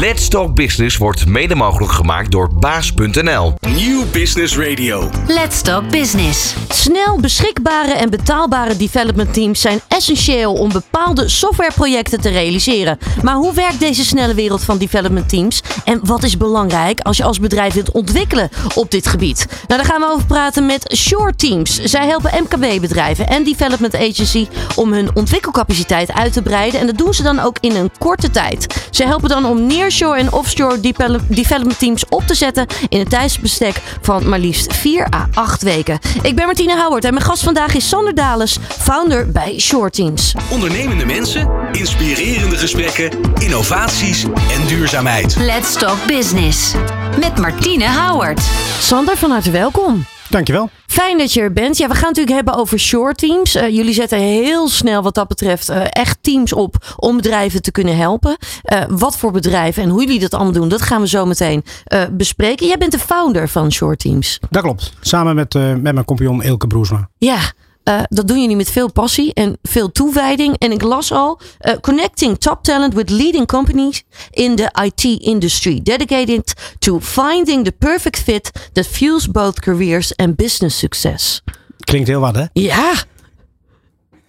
Let's Talk Business wordt mede mogelijk gemaakt door baas.nl. Nieuw Business Radio. Let's Talk Business. Snel beschikbare en betaalbare development teams zijn essentieel om bepaalde softwareprojecten te realiseren. Maar hoe werkt deze snelle wereld van development teams? En wat is belangrijk als je als bedrijf wilt ontwikkelen op dit gebied? Nou, daar gaan we over praten met Shore Teams. Zij helpen MKB-bedrijven en development agency om hun ontwikkelcapaciteit uit te breiden. En dat doen ze dan ook in een korte tijd. Ze helpen dan om nearshore en offshore development teams op te zetten in een tijdsbestek van maar liefst 4 à 8 weken. Ik ben Martine Howard en mijn gast vandaag is Sander Dales, founder bij Shore Teams. Ondernemende mensen, inspirerende gesprekken, innovaties en duurzaamheid. Let's Talk Business. Met Martine Howard. Sander, van harte welkom. Dankjewel. Fijn dat je er bent. Ja, we gaan natuurlijk hebben over short teams. Uh, jullie zetten heel snel wat dat betreft uh, echt teams op om bedrijven te kunnen helpen. Uh, wat voor bedrijven en hoe jullie dat allemaal doen, dat gaan we zo meteen bespreken. Jij bent de founder van Short Teams. Dat klopt. Samen met, met mijn compagnon Ilke Broesma. Ja, uh, dat doen jullie met veel passie en veel toewijding. En ik las al: uh, connecting top talent with leading companies in the IT industry, dedicated to finding the perfect fit that fuels both careers and business success. Klinkt heel wat, hè? Ja.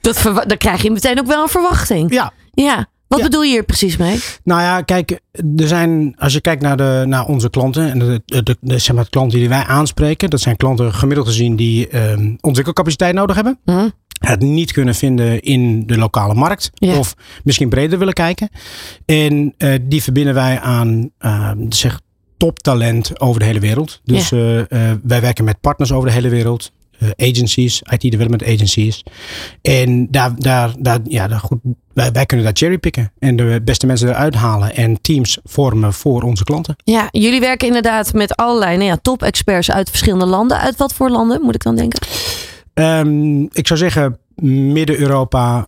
Dat dan krijg je meteen ook wel een verwachting. Ja. Ja. Wat bedoel je hier precies mee? Nou ja, kijk, er zijn, als je kijkt naar, de, naar onze klanten en de, de, de, zeg maar, de klanten die wij aanspreken, dat zijn klanten gemiddeld gezien die um, ontwikkelcapaciteit nodig hebben. Hm? Het niet kunnen vinden in de lokale markt. Ja. Of misschien breder willen kijken. En uh, die verbinden wij aan uh, zeg, toptalent over de hele wereld. Dus Ja. uh, wij werken met partners over de hele wereld. Uh, agencies, IT development agencies. En daar, daar, daar, ja, daar goed, wij, wij kunnen daar cherrypicken en de beste mensen eruit halen en teams vormen voor onze klanten. Ja, jullie werken inderdaad met allerlei nou ja, top-experts uit verschillende landen. Uit wat voor landen moet ik dan denken? Um, ik zou zeggen Midden-Europa,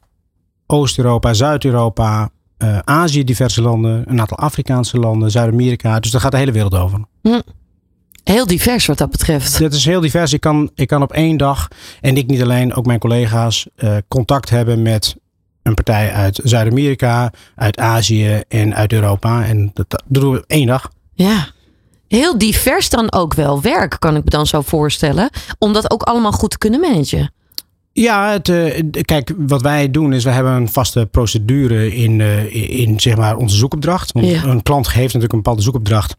Oost-Europa, Zuid-Europa, uh, Azië, diverse landen, een aantal Afrikaanse landen, Zuid-Amerika. Dus daar gaat de hele wereld over. Hm. Heel divers wat dat betreft. Het is heel divers. Ik kan, ik kan op één dag, en ik niet alleen, ook mijn collega's, uh, contact hebben met een partij uit Zuid-Amerika, uit Azië en uit Europa. En dat, dat doen we op één dag. Ja. Heel divers dan ook wel werk, kan ik me dan zo voorstellen. Om dat ook allemaal goed te kunnen managen. Ja, het, uh, kijk, wat wij doen is, we hebben een vaste procedure in, uh, in zeg maar onze zoekopdracht. Want Ja. een klant geeft natuurlijk een bepaalde zoekopdracht.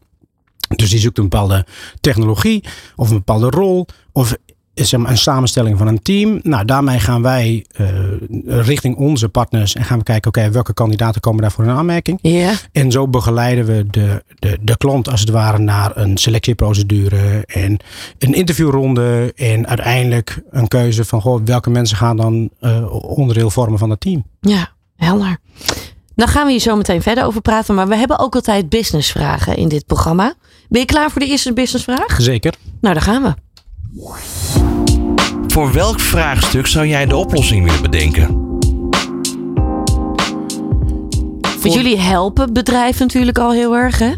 Dus die zoekt een bepaalde technologie of een bepaalde rol of zeg maar, een samenstelling van een team. Nou, daarmee gaan wij uh, richting onze partners en gaan we kijken, oké, okay, welke kandidaten komen daarvoor in aanmerking. Ja. En zo begeleiden we de, de, de klant als het ware naar een selectieprocedure en een interviewronde en uiteindelijk een keuze van goh, welke mensen gaan dan uh, onderdeel vormen van het team. Ja, helder. Dan gaan we hier zo meteen verder over praten. Maar we hebben ook altijd businessvragen in dit programma. Ben je klaar voor de eerste businessvraag? Zeker. Nou, daar gaan we. Voor welk vraagstuk zou jij de oplossing willen bedenken? Want jullie helpen bedrijven natuurlijk al heel erg, hè?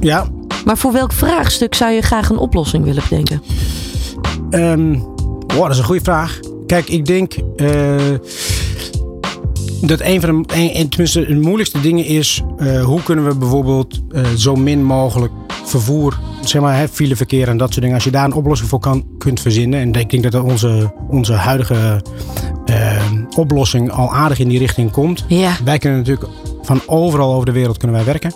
Ja. Maar voor welk vraagstuk zou je graag een oplossing willen bedenken? Um, wow, dat is een goede vraag. Kijk, ik denk uh, dat een van de, een, tenminste, de moeilijkste dingen is: uh, hoe kunnen we bijvoorbeeld uh, zo min mogelijk vervoer, zeg maar, hè, fileverkeer en dat soort dingen. Als je daar een oplossing voor kan, kunt verzinnen. En ik denk dat onze, onze huidige uh, oplossing al aardig in die richting komt. Ja. Wij kunnen natuurlijk van overal over de wereld kunnen wij werken.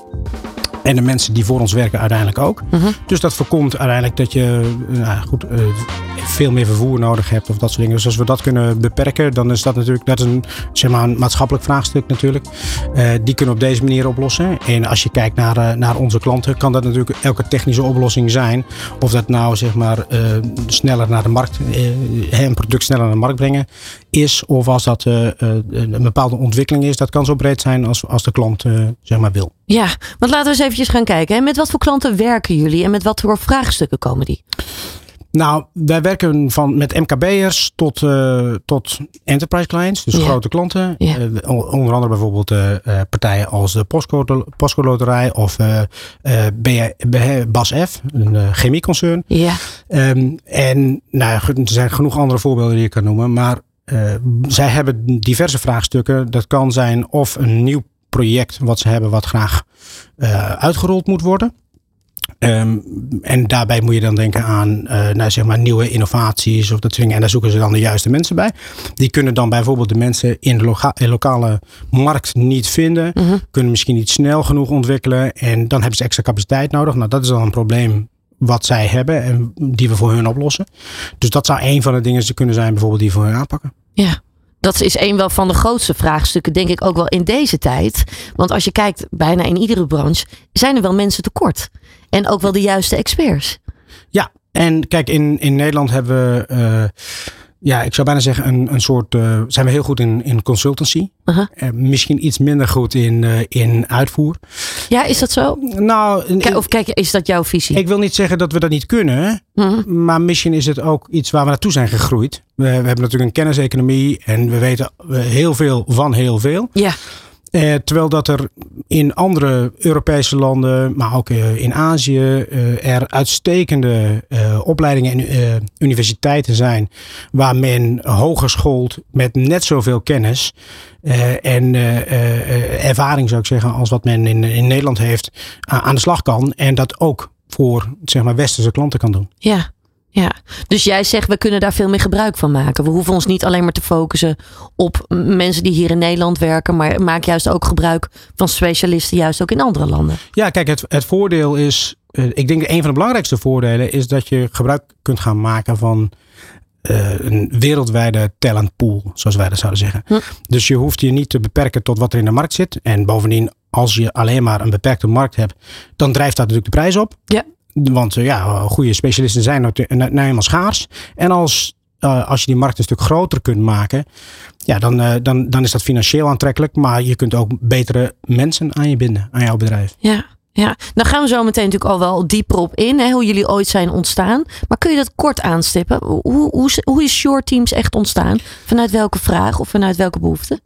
En de mensen die voor ons werken uiteindelijk ook. Uh -huh. Dus dat voorkomt uiteindelijk dat je nou, goed, veel meer vervoer nodig hebt of dat soort dingen. Dus als we dat kunnen beperken, dan is dat natuurlijk dat een, zeg maar, een maatschappelijk vraagstuk natuurlijk. Uh, die kunnen we op deze manier oplossen. En als je kijkt naar, uh, naar onze klanten, kan dat natuurlijk elke technische oplossing zijn. Of dat nou zeg maar sneller naar de markt, een product sneller naar de markt brengen is. Of als dat een bepaalde ontwikkeling is. Dat kan zo breed zijn als, als de klant zeg maar wil. Ja, want laten we eens eventjes gaan kijken. Hè? Met wat voor klanten werken jullie en met wat voor vraagstukken komen die? Nou, wij werken van, met MKB'ers tot, uh, tot enterprise clients, dus Ja. grote klanten. Ja. Uh, onder andere bijvoorbeeld uh, partijen als de Postcode, Postcode Loterij of BASF, een chemieconcern. Ja. Um, en nou, er zijn genoeg andere voorbeelden die je kan noemen, maar zij hebben diverse vraagstukken. Dat kan zijn of een nieuw project wat ze hebben wat graag uitgerold moet worden. Um, en daarbij moet je dan denken aan uh, nou, zeg maar nieuwe innovaties of dat soort dingen. En daar zoeken ze dan de juiste mensen bij. Die kunnen dan bijvoorbeeld de mensen in de loka lokale markt niet vinden. Mm -hmm. Kunnen misschien niet snel genoeg ontwikkelen. En dan hebben ze extra capaciteit nodig. Nou, dat is dan een probleem wat zij hebben en die we voor hun oplossen. Dus dat zou een van de dingen kunnen zijn bijvoorbeeld die we voor hun aanpakken. Ja, dat is een wel van de grootste vraagstukken, denk ik ook wel in deze tijd. Want als je kijkt, bijna in iedere branche zijn er wel mensen tekort. En ook wel de juiste experts. Ja, en kijk, in, in Nederland hebben we. Uh, ja, ik zou bijna zeggen, een, een soort. Uh, zijn we heel goed in, in consultancy. Uh -huh. uh, misschien iets minder goed in, in uitvoer. Ja, is dat zo? Nou, K of kijk, is dat jouw visie? Ik wil niet zeggen dat we dat niet kunnen. -huh. Maar misschien is het ook iets waar we naartoe zijn gegroeid. We, we hebben natuurlijk een kenniseconomie en we weten heel veel van heel veel. Ja. Eh, terwijl dat er in andere Europese landen, maar ook uh, in Azië, uh, er uitstekende opleidingen en universiteiten zijn waar men hogesschoold met net zoveel kennis en ervaring zou ik zeggen als wat men in, in Nederland heeft aan de slag kan. En dat ook voor zeg maar westerse klanten kan doen. Ja, ja, dus jij zegt we kunnen daar veel meer gebruik van maken. We hoeven ons niet alleen maar te focussen op mensen die hier in Nederland werken, maar maak juist ook gebruik van specialisten, juist ook in andere landen. Ja, kijk, het, het voordeel is, ik denk een van de belangrijkste voordelen is dat je gebruik kunt gaan maken van uh, een wereldwijde talentpool, zoals wij dat zouden zeggen. Hm. Dus je hoeft je niet te beperken tot wat er in de markt zit. En bovendien, als je alleen maar een beperkte markt hebt, dan drijft dat natuurlijk de prijs op. Ja. Want ja, goede specialisten zijn nou eenmaal schaars. En als, uh, als je die markt een stuk groter kunt maken, ja, dan, uh, dan, dan is dat financieel aantrekkelijk. Maar je kunt ook betere mensen aan je binden, aan jouw bedrijf. Ja. Ja, dan gaan we zo meteen natuurlijk al wel dieper op in, hè, hoe jullie ooit zijn ontstaan. Maar kun je dat kort aanstippen? Hoe, hoe, hoe is Short Teams echt ontstaan? Vanuit welke vraag of vanuit welke behoefte?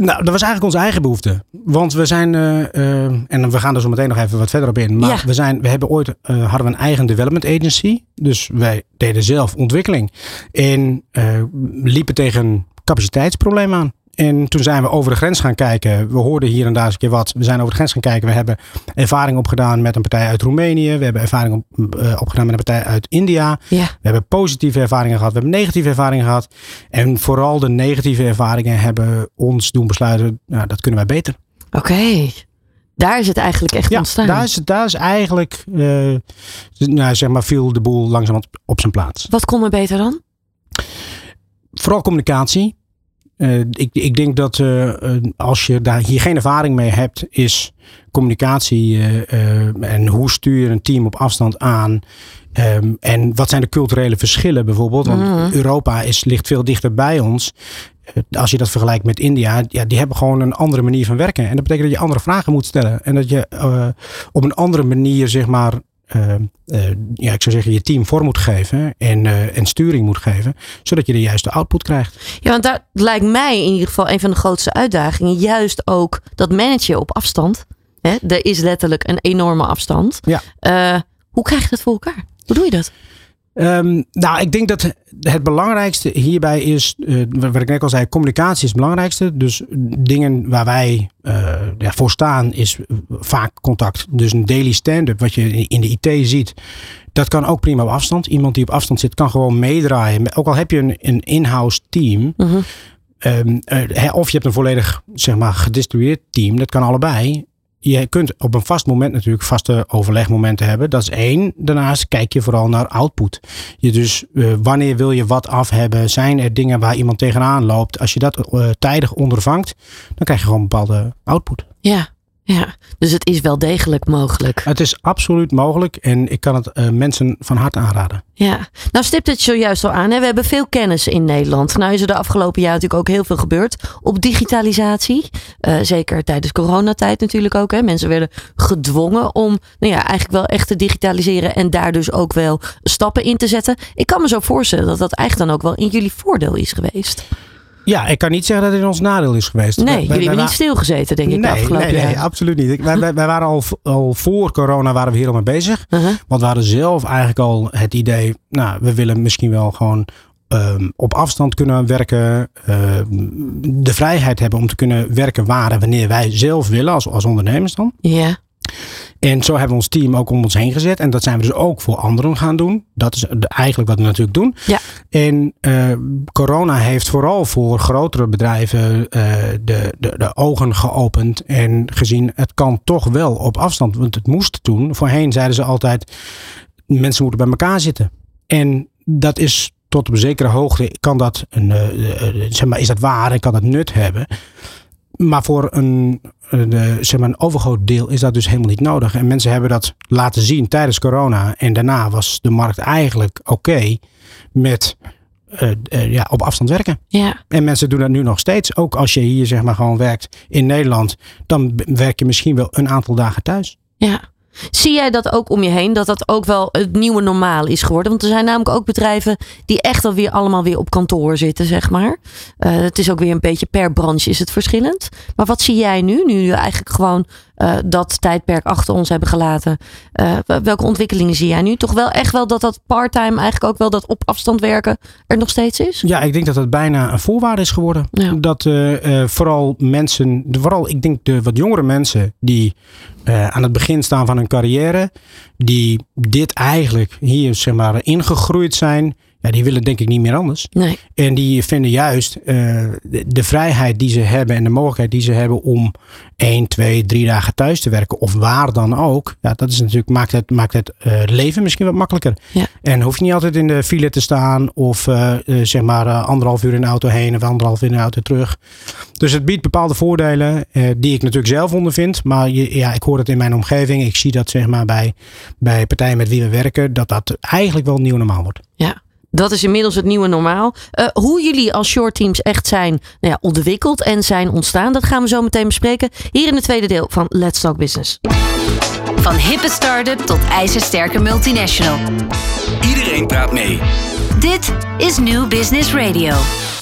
Nou, dat was eigenlijk onze eigen behoefte. Want we zijn, uh, uh, en we gaan er zo meteen nog even wat verder op in. Maar ja. we, zijn, we hebben ooit, uh, hadden we een eigen development agency. Dus wij deden zelf ontwikkeling. En liepen tegen capaciteitsprobleem aan. En toen zijn we over de grens gaan kijken. We hoorden hier en daar eens een keer wat. We zijn over de grens gaan kijken. We hebben ervaring opgedaan met een partij uit Roemenië. We hebben ervaring op, uh, opgedaan met een partij uit India. Ja. We hebben positieve ervaringen gehad. We hebben negatieve ervaringen gehad. En vooral de negatieve ervaringen hebben ons doen besluiten. Nou, dat kunnen wij beter. Oké. Okay. Daar is het eigenlijk echt ja, ontstaan. Daar is, daar is eigenlijk, uh, nou, zeg maar, viel de boel langzaam op zijn plaats. Wat kon er beter dan? Vooral communicatie. Uh, ik, ik denk dat uh, als je daar hier geen ervaring mee hebt, is communicatie uh, en hoe stuur je een team op afstand aan. Um, en wat zijn de culturele verschillen bijvoorbeeld? Want mm. Europa is, ligt veel dichter bij ons. Als je dat vergelijkt met India, ja, die hebben gewoon een andere manier van werken. En dat betekent dat je andere vragen moet stellen. En dat je op een andere manier, zeg maar, uh, uh, ja, ik zou zeggen, je team vorm moet geven en, uh, en sturing moet geven, zodat je de juiste output krijgt. Ja, want dat lijkt mij in ieder geval een van de grootste uitdagingen. Juist ook dat managen op afstand. Hè? Er is letterlijk een enorme afstand. Ja. hoe krijg je dat voor elkaar? Hoe doe je dat? Um, nou, ik denk dat het belangrijkste hierbij is, uh, wat ik net al zei, communicatie is het belangrijkste. Dus dingen waar wij uh, ja, voor staan is vaak contact. Dus een daily stand-up, wat je in de IT ziet, dat kan ook prima op afstand. Iemand die op afstand zit, kan gewoon meedraaien. Ook al heb je een, een in-house team. Uh -huh. um, uh, of je hebt een volledig zeg maar, gedistribueerd team, dat kan allebei je kunt op een vast moment natuurlijk vaste overlegmomenten hebben. Dat is één. Daarnaast kijk je vooral naar output. Je dus uh, wanneer wil je wat af hebben? Zijn er dingen waar iemand tegenaan loopt? Als je dat uh, tijdig ondervangt, dan krijg je gewoon een bepaalde output. Ja, ja, dus het is wel degelijk mogelijk. Het is absoluut mogelijk en ik kan het uh, mensen van harte aanraden. Ja, nou stipt het zojuist al aan. Hè? We hebben veel kennis in Nederland. Nou is er de afgelopen jaar natuurlijk ook heel veel gebeurd op digitalisatie. Uh, zeker tijdens coronatijd natuurlijk ook. Hè? Mensen werden gedwongen om nou ja, eigenlijk wel echt te digitaliseren en daar dus ook wel stappen in te zetten. Ik kan me zo voorstellen dat dat eigenlijk dan ook wel in jullie voordeel is geweest. Ja, ik kan niet zeggen dat het in ons nadeel is geweest. Nee, wij, jullie hebben niet stilgezeten, denk ik, nee, de afgelopen nee, nee, jaar. absoluut niet. wij, waren al, al voor corona waren we hier al mee bezig. Uh -huh. Want we hadden zelf eigenlijk al het idee, nou, we willen misschien wel gewoon ehm, op afstand kunnen werken. ehm, de vrijheid hebben om te kunnen werken waar en wanneer wij zelf willen als, als ondernemers dan. Ja. En zo hebben we ons team ook om ons heen gezet. En dat zijn we dus ook voor anderen gaan doen. Dat is eigenlijk wat we natuurlijk doen. Ja. En eh, corona heeft vooral voor grotere bedrijven eh, de, de, de ogen geopend. En gezien, het kan toch wel op afstand. Want het moest toen. Voorheen zeiden ze altijd, mensen moeten bij elkaar zitten. En dat is tot op een zekere hoogte, kan dat een, eh, zeg maar, is dat waar en kan dat nut hebben. Maar voor een, eh, zeg maar een overgroot deel is dat dus helemaal niet nodig. En mensen hebben dat laten zien tijdens corona. En daarna was de markt eigenlijk oké met eh, eh, ja, op afstand werken. Ja. En mensen doen dat nu nog steeds. Ook als je hier zeg maar gewoon werkt in Nederland. Dan werk je misschien wel een aantal dagen thuis. Ja. Zie jij dat ook om je heen, dat dat ook wel het nieuwe normaal is geworden? Want er zijn namelijk ook bedrijven die echt alweer allemaal weer op kantoor zitten, zeg maar. Eh, het is ook weer een beetje per branche is het verschillend. Maar wat zie jij nu, nu we eigenlijk gewoon eh, dat tijdperk achter ons hebben gelaten? Eh, welke ontwikkelingen zie jij nu? Toch wel echt wel dat dat parttime, eigenlijk ook wel dat op afstand werken er nog steeds is? Ja, ik denk dat dat bijna een voorwaarde is geworden. Ja. Dat vooral mensen, vooral ik denk de wat jongere mensen die eh, aan het begin staan van hun carrière, die dit eigenlijk hier zeg maar ingegroeid zijn, ja, die willen denk ik niet meer anders. Nee. En die vinden juist eh, de, de vrijheid die ze hebben en de mogelijkheid die ze hebben om één, twee, drie dagen thuis te werken of waar dan ook. Ja, dat is natuurlijk, maakt het, maakt het eh, leven misschien wat makkelijker. Ja. En hoef je niet altijd in de file te staan of eh, zeg maar anderhalf uur in de auto heen of anderhalf uur in de auto terug. Dus het biedt bepaalde voordelen die ik natuurlijk zelf ondervind. Maar je, ja, ik hoor het in mijn omgeving. Ik zie dat zeg maar bij, bij partijen met wie we werken, dat dat eigenlijk wel nieuw normaal wordt. Ja, dat is inmiddels het nieuwe normaal. Eh, hoe jullie als short teams echt zijn nou ja, ontwikkeld en zijn ontstaan, dat gaan we zo meteen bespreken. Hier in het tweede deel van Let's Talk Business. Van hippe start-up tot ijzersterke multinational. Iedereen praat mee. Dit is New Business Radio.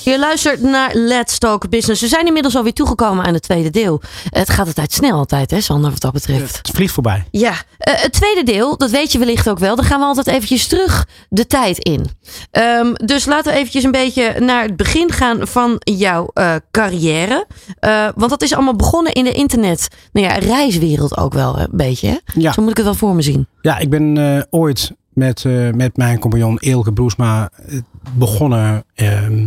Je luistert naar Let's Talk Business. We zijn inmiddels alweer toegekomen aan het tweede deel. Het gaat altijd snel altijd, hè Sander, wat dat betreft. Het vliegt voorbij. Ja, eh, het tweede deel, dat weet je wellicht ook wel. Dan gaan we altijd eventjes terug de tijd in. Ehm, dus laten we eventjes een beetje naar het begin gaan van jouw eh, carrière. Eh, want dat is allemaal begonnen in de internet, nou ja, reiswereld ook wel een beetje. Hè? Ja. Zo moet ik het wel voor me zien. Ja, ik ben ooit met, met mijn compagnon Eelke Broesma begonnen ehm,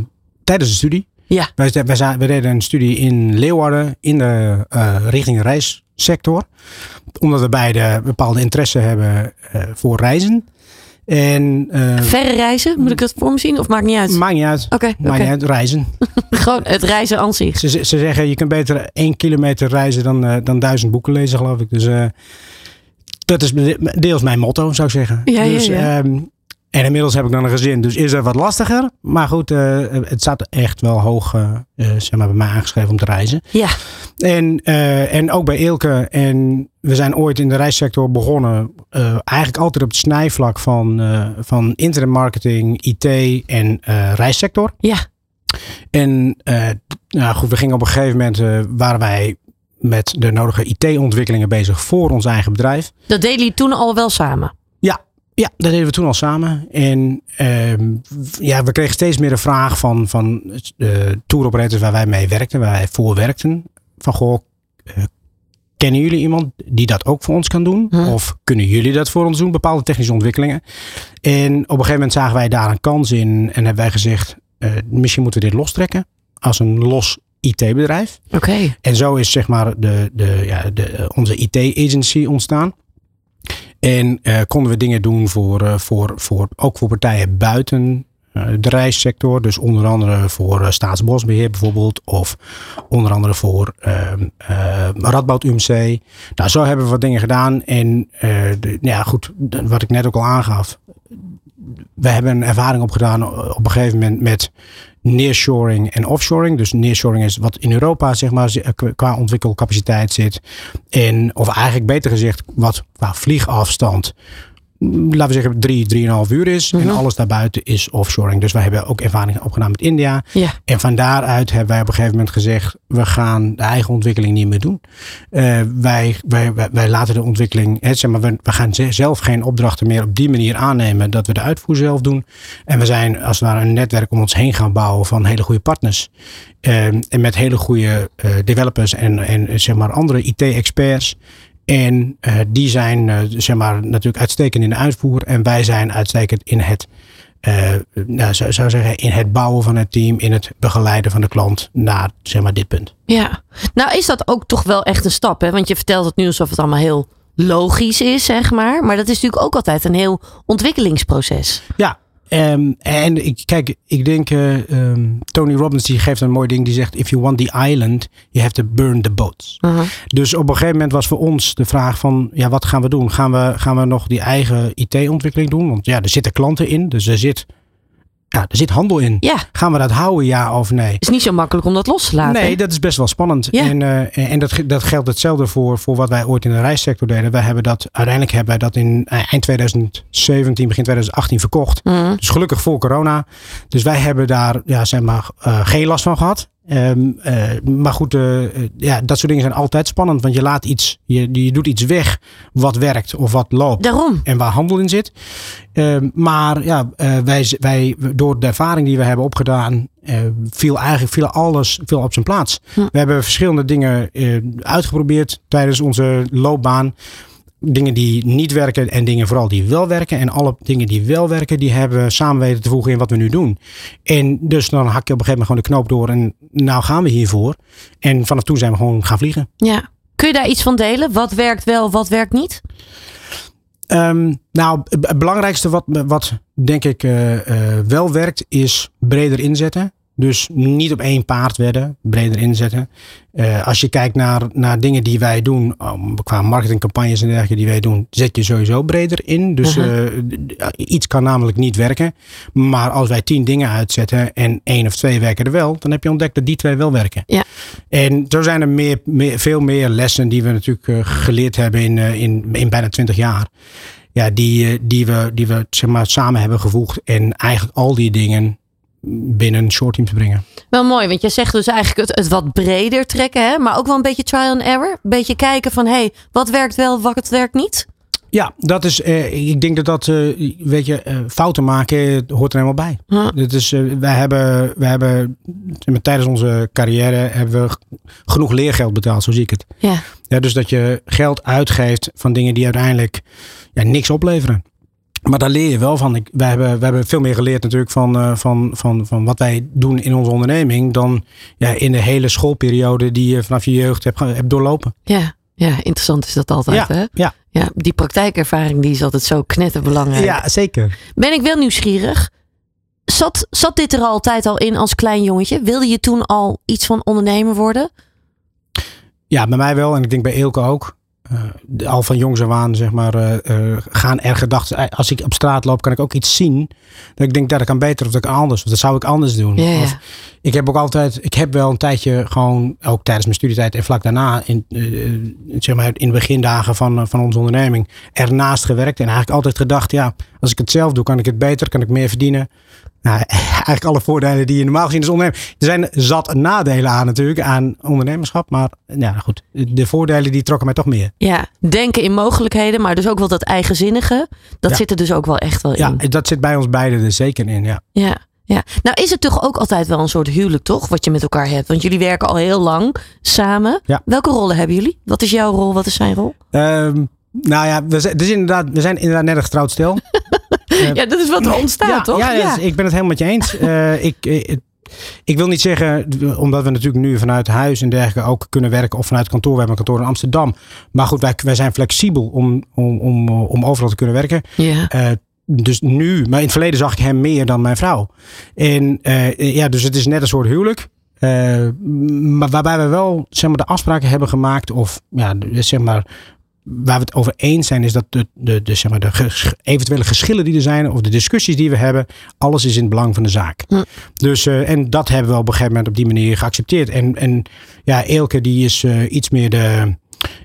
tijdens de studie. Ja. Wij, wij, wij deden een studie in Leeuwarden in de eh, richting reissector. Omdat we beide bepaalde interesse hebben eh, voor reizen. En eh, Verre reizen, moet ik dat voor me zien? Of maakt niet uit? maakt niet uit. Oké, Maakt oké. niet uit, reizen. Gewoon het reizen aan zich. Ze, ze zeggen je kunt beter één kilometer reizen dan, dan duizend boeken lezen, geloof ik. Dus dat is deels mijn motto, zou ik zeggen. Ja, ja, dus, ja. ehm, en inmiddels heb ik dan een gezin, dus is dat wat lastiger. Maar goed, eh, het staat echt wel hoog eh, eh, zeg maar bij mij aangeschreven om te reizen. Ja, En, en ook bij Eelke. En we zijn ooit in de reissector begonnen. eigenlijk altijd op het snijvlak van, van internetmarketing, IT en reissector. ja, En nou goed, we gingen op een gegeven moment, waren wij met de nodige IT-ontwikkelingen bezig voor ons eigen bedrijf. dat deden jullie toen al wel samen. Ja, dat deden we toen al samen. En ehm, ja, we kregen steeds meer de vraag van, van de tour operators waar wij mee werkten, waar wij voor werkten. Van goh, eh, kennen jullie iemand die dat ook voor ons kan doen? Hm. Of kunnen jullie dat voor ons doen? Bepaalde technische ontwikkelingen. En op een gegeven moment zagen wij daar een kans in en hebben wij gezegd, eh, misschien moeten we dit lostrekken als een los IT-bedrijf. Oké. En zo is zeg maar de, de, ja, de, onze IT-agency ontstaan. En eh, konden we dingen doen voor, eh, voor, voor, ook voor partijen buiten eh, de reissector. Dus onder andere voor eh, Staatsbosbeheer bijvoorbeeld. Of onder andere voor ehm, eh, Radboud UMC. Nou, zo hebben we wat dingen gedaan. En de, ja, goed, wat ik net ook al aangaf. We hebben een ervaring opgedaan op een gegeven moment met nearshoring en offshoring. Dus nearshoring is wat in Europa zeg maar zi- qua ontwikkelcapaciteit zit. En, of eigenlijk beter gezegd, wat qua vliegafstand laten we zeggen, drie, drieënhalf uur is. Mhm. En alles daarbuiten is offshoring. Dus wij hebben ook ervaring opgedaan met India. Ja. En van daaruit hebben wij op een gegeven moment gezegd, we gaan de eigen ontwikkeling niet meer doen. Eh, wij, wij, wij, wij laten de ontwikkeling, hè, zeg maar, we, we gaan ze- zelf geen opdrachten meer op die manier aannemen dat we de uitvoer zelf doen. En we zijn als het ware een netwerk om ons heen gaan bouwen van hele goede partners. Eh, en met hele goede eh, developers en, en zeg maar andere IT-experts. En eh, die zijn eh, zeg maar, natuurlijk uitstekend in de uitvoer. En wij zijn uitstekend in het, eh, nou, zou, zou zeggen, in het bouwen van het team. In het begeleiden van de klant naar zeg maar, dit punt. Ja, nou is dat ook toch wel echt een stap, hè? Want je vertelt het nu alsof het allemaal heel logisch is, zeg maar. Maar dat is natuurlijk ook altijd een heel ontwikkelingsproces. Ja, ehm, en ik, kijk, ik denk, eh, ehm, Tony Robbins die geeft een mooi ding. Die zegt, if you want the island, you have to burn the boats. Dus op een gegeven moment was voor ons de vraag van, ja, wat gaan we doen? Gaan we, gaan we nog die eigen IT-ontwikkeling doen? Want ja, er zitten klanten in, dus er zit, ja, er zit handel in. Ja, Gaan we dat houden, ja of nee? is niet zo makkelijk om dat los te laten. Nee, dat is best wel spannend. Ja. En, eh, en dat, dat geldt hetzelfde voor, voor wat wij ooit in de reissector deden. Wij hebben dat, uiteindelijk hebben wij dat in eh, eind 2017, begin 2018 verkocht. Mhm. Dus gelukkig voor corona. Dus wij hebben daar ja, zeg maar, eh, geen last van gehad. Ehm, eh, maar goed, eh, eh, ja, dat soort dingen zijn altijd spannend. Want je laat iets, je, je doet iets weg wat werkt of wat loopt. Daarom. En waar handel in zit. Ehm, maar ja, wij, wij, door de ervaring die we hebben opgedaan, viel eigenlijk viel alles viel op zijn plaats. Hm. We hebben verschillende dingen uitgeprobeerd tijdens onze loopbaan. Dingen die niet werken en dingen vooral die wel werken. En alle dingen die wel werken, die hebben we samen weten te voegen in wat we nu doen. En dus dan hak je op een gegeven moment gewoon de knoop door. En nou gaan we hiervoor. En vanaf toen zijn we gewoon gaan vliegen. Ja. Kun je daar iets van delen? Wat werkt wel, wat werkt niet? Ehm, nou, het belangrijkste wat, wat denk ik eh, eh, wel werkt, is breder inzetten. Dus niet op één paard wedden, breder inzetten. Eh, als je kijkt naar, naar dingen die wij doen, um, qua marketingcampagnes en dergelijke die wij doen, zet je sowieso breder in. Dus Mhm. eh, iets kan namelijk niet werken. Maar als wij tien dingen uitzetten en één of twee werken er wel, dan heb je ontdekt dat die twee wel werken. Ja. En zo zijn er meer, meer, veel meer lessen die we natuurlijk eh, geleerd hebben in, in, in bijna twintig jaar. Ja, die, die we, die we zeg maar, samen hebben gevoegd. En eigenlijk al die dingen binnen een short team te brengen. Wel mooi, want jij zegt dus eigenlijk het, het wat breder trekken, hè? maar ook wel een beetje trial and error. Een beetje kijken van, hé, hey, wat werkt wel, wat werkt niet? Ja, dat is, eh, ik denk dat dat, eh, weet je, eh, fouten maken hoort er helemaal bij. Huh. Eh, wij hebben, wij hebben tijdens onze carrière hebben we genoeg leergeld betaald, zo zie ik het. Ja. Ja, dus dat je geld uitgeeft van dingen die uiteindelijk ja, niks opleveren. Maar daar leer je wel van. Ik, wij, hebben, wij hebben veel meer geleerd natuurlijk van, eh, van, van, van wat wij doen in onze onderneming. Dan ja, in de hele schoolperiode die je vanaf je jeugd hebt, hebt doorlopen. Ja. ja, interessant is dat altijd, Ja, hè? ja. Ja, die praktijkervaring die is altijd zo knetterbelangrijk. Ja, zeker. Ben ik wel nieuwsgierig. Zat, zat dit er altijd al in als klein jongetje? Wilde je toen al iets van ondernemer worden? Ja, bij mij wel. En ik denk bij Eelke ook. Eh, de- al van jongs af aan, zeg maar, eh, eh, gaan er gedachten. Als ik op straat loop, kan ik ook iets zien. Dat ik denk, dat kan beter of dat kan anders. Of dat zou ik anders doen. Of, ik heb ook altijd, ik heb wel een tijdje gewoon, ook tijdens mijn studietijd en vlak daarna, in, eh, zeg maar, in de begindagen van, eh, van onze onderneming, ernaast gewerkt. En eigenlijk altijd gedacht, ja, als ik het zelf doe, kan ik het beter, kan ik meer verdienen. Nou, eigenlijk alle voordelen die je normaal gezien als ondernemer. Er zijn zat nadelen aan natuurlijk, aan ondernemerschap. Maar ja, goed, de voordelen die trokken mij toch meer. Ja, denken in mogelijkheden, maar dus ook wel dat eigenzinnige. Dat Ja. zit er dus ook wel echt wel Ja, in. dat zit bij ons beiden er zeker in, ja. Ja, ja. Nou is het toch ook altijd wel een soort huwelijk, toch? Wat je met elkaar hebt. Want jullie werken al heel lang samen. Ja. Welke rollen hebben jullie? Wat is jouw rol? Wat is zijn rol? Ehm, nou ja, we zijn, dus inderdaad, we zijn inderdaad net een getrouwd stel. Ja, dat is wat er ontstaat, ja, toch? Ja, dus ik ben het helemaal met je eens. Eh, ik, eh, ik wil niet zeggen, omdat we natuurlijk nu vanuit huis en dergelijke ook kunnen werken of vanuit kantoor. We hebben een kantoor in Amsterdam. Maar goed, wij, wij zijn flexibel om, om, om, om overal te kunnen werken. ja. Eh, dus nu, maar in het verleden zag ik hem meer dan mijn vrouw. En eh, ja, dus het is net een soort huwelijk. Eh, maar waarbij we wel zeg maar, de afspraken hebben gemaakt, of ja, zeg maar, waar we het over eens zijn, is dat de, de, de, zeg maar, de ges- eventuele geschillen die er zijn, of de discussies die we hebben, alles is in het belang van de zaak. Hm. Dus, eh, en dat hebben we op een gegeven moment op die manier geaccepteerd. En, en ja, Eelke die is iets meer de,